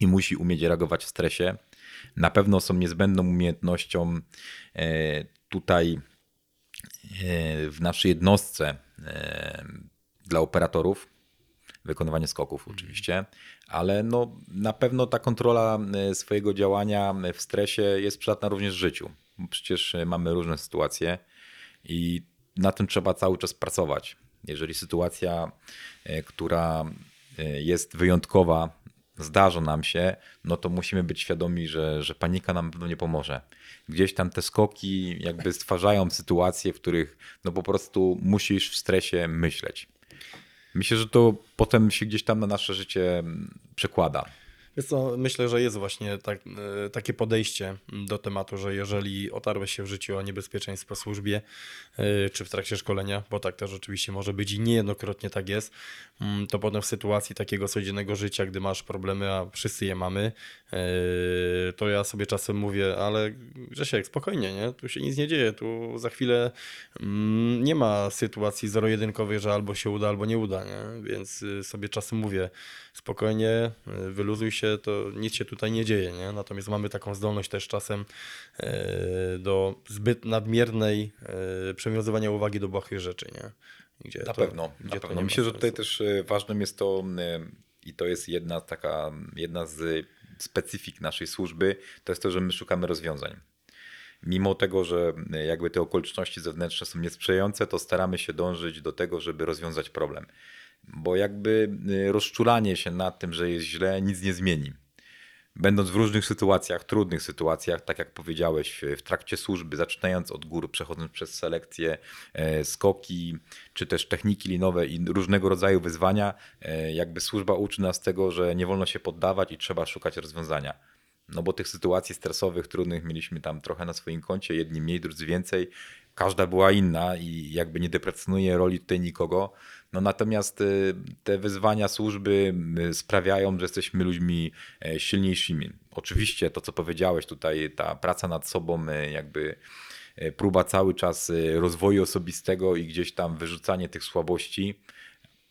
i musi umieć reagować w stresie. Na pewno są niezbędną umiejętnością e, tutaj e, w naszej jednostce dla operatorów, wykonywanie skoków oczywiście, ale no, na pewno ta kontrola e, swojego działania w stresie jest przydatna również w życiu. Przecież e, mamy różne sytuacje i na tym trzeba cały czas pracować. Jeżeli sytuacja, e, która e, jest wyjątkowa, zdarza nam się, no to musimy być świadomi, że, że panika nam na pewno nie pomoże. Gdzieś tam te skoki jakby stwarzają sytuacje, w których no po prostu musisz w stresie myśleć. Myślę, że to potem się gdzieś tam na nasze życie mm, przekłada. Wiesz co, myślę, że jest właśnie tak, e, takie podejście do tematu, że jeżeli otarłeś się w życiu o niebezpieczeństwo w służbie e, czy w trakcie szkolenia, bo tak też oczywiście może być i niejednokrotnie tak jest, mm, to potem w sytuacji takiego codziennego życia, gdy masz problemy, a wszyscy je mamy, e, to ja sobie czasem mówię, ale Grzesiek, spokojnie, nie? tu się nic nie dzieje, tu za chwilę mm, nie ma sytuacji zero-jedynkowej, że albo się uda, albo nie uda, nie? więc sobie czasem mówię, spokojnie, y, wyluzuj się, to nic się tutaj nie dzieje, nie? Natomiast mamy taką zdolność też czasem e, do zbyt nadmiernej e, przywiązywania uwagi do błahych rzeczy, nie? Gdzie Na to- pewno, gdzie na pewno. Myślę, że tutaj też e, ważnym jest to e, i to jest jedna taka, jedna z specyfik naszej służby, to jest to, że my szukamy rozwiązań. Mimo tego, że e, jakby te okoliczności zewnętrzne są niesprzyjające, to staramy się dążyć do tego, żeby rozwiązać problem. Bo jakby e, rozczulanie się nad tym, że jest źle, nic nie zmieni będąc w różnych sytuacjach, trudnych sytuacjach, tak jak powiedziałeś, w trakcie służby, zaczynając od gór, przechodząc przez selekcję, e, skoki, czy też techniki linowe i różnego rodzaju wyzwania, e, jakby służba uczy nas tego, że nie wolno się poddawać i trzeba szukać rozwiązania. No bo tych sytuacji stresowych, trudnych mieliśmy tam trochę na swoim koncie, jedni mniej, drudzy więcej. Każda była inna i jakby nie deprecjonuję roli tutaj nikogo. No natomiast y, te wyzwania służby y, sprawiają, że jesteśmy ludźmi e, silniejszymi. Oczywiście to, co powiedziałeś tutaj, ta praca nad sobą, y, jakby y, próba cały czas rozwoju osobistego i gdzieś tam wyrzucanie tych słabości,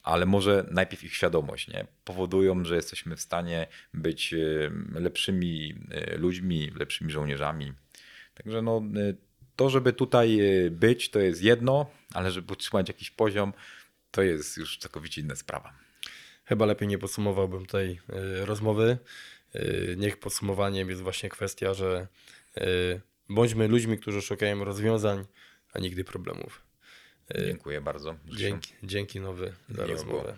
ale może najpierw ich świadomość, nie? Powodują, że jesteśmy w stanie być lepszymi ludźmi, lepszymi żołnierzami. Także no, to, żeby tutaj być, to jest jedno, ale żeby utrzymać jakiś poziom, to jest już całkowicie inna sprawa. Chyba lepiej nie podsumowałbym tej y, rozmowy. Y, niech podsumowaniem jest właśnie kwestia, że y, bądźmy ludźmi, którzy szukają rozwiązań, a nigdy problemów. Dziękuję bardzo. Dzięki, dzięki nowy za Miło było. rozmowę.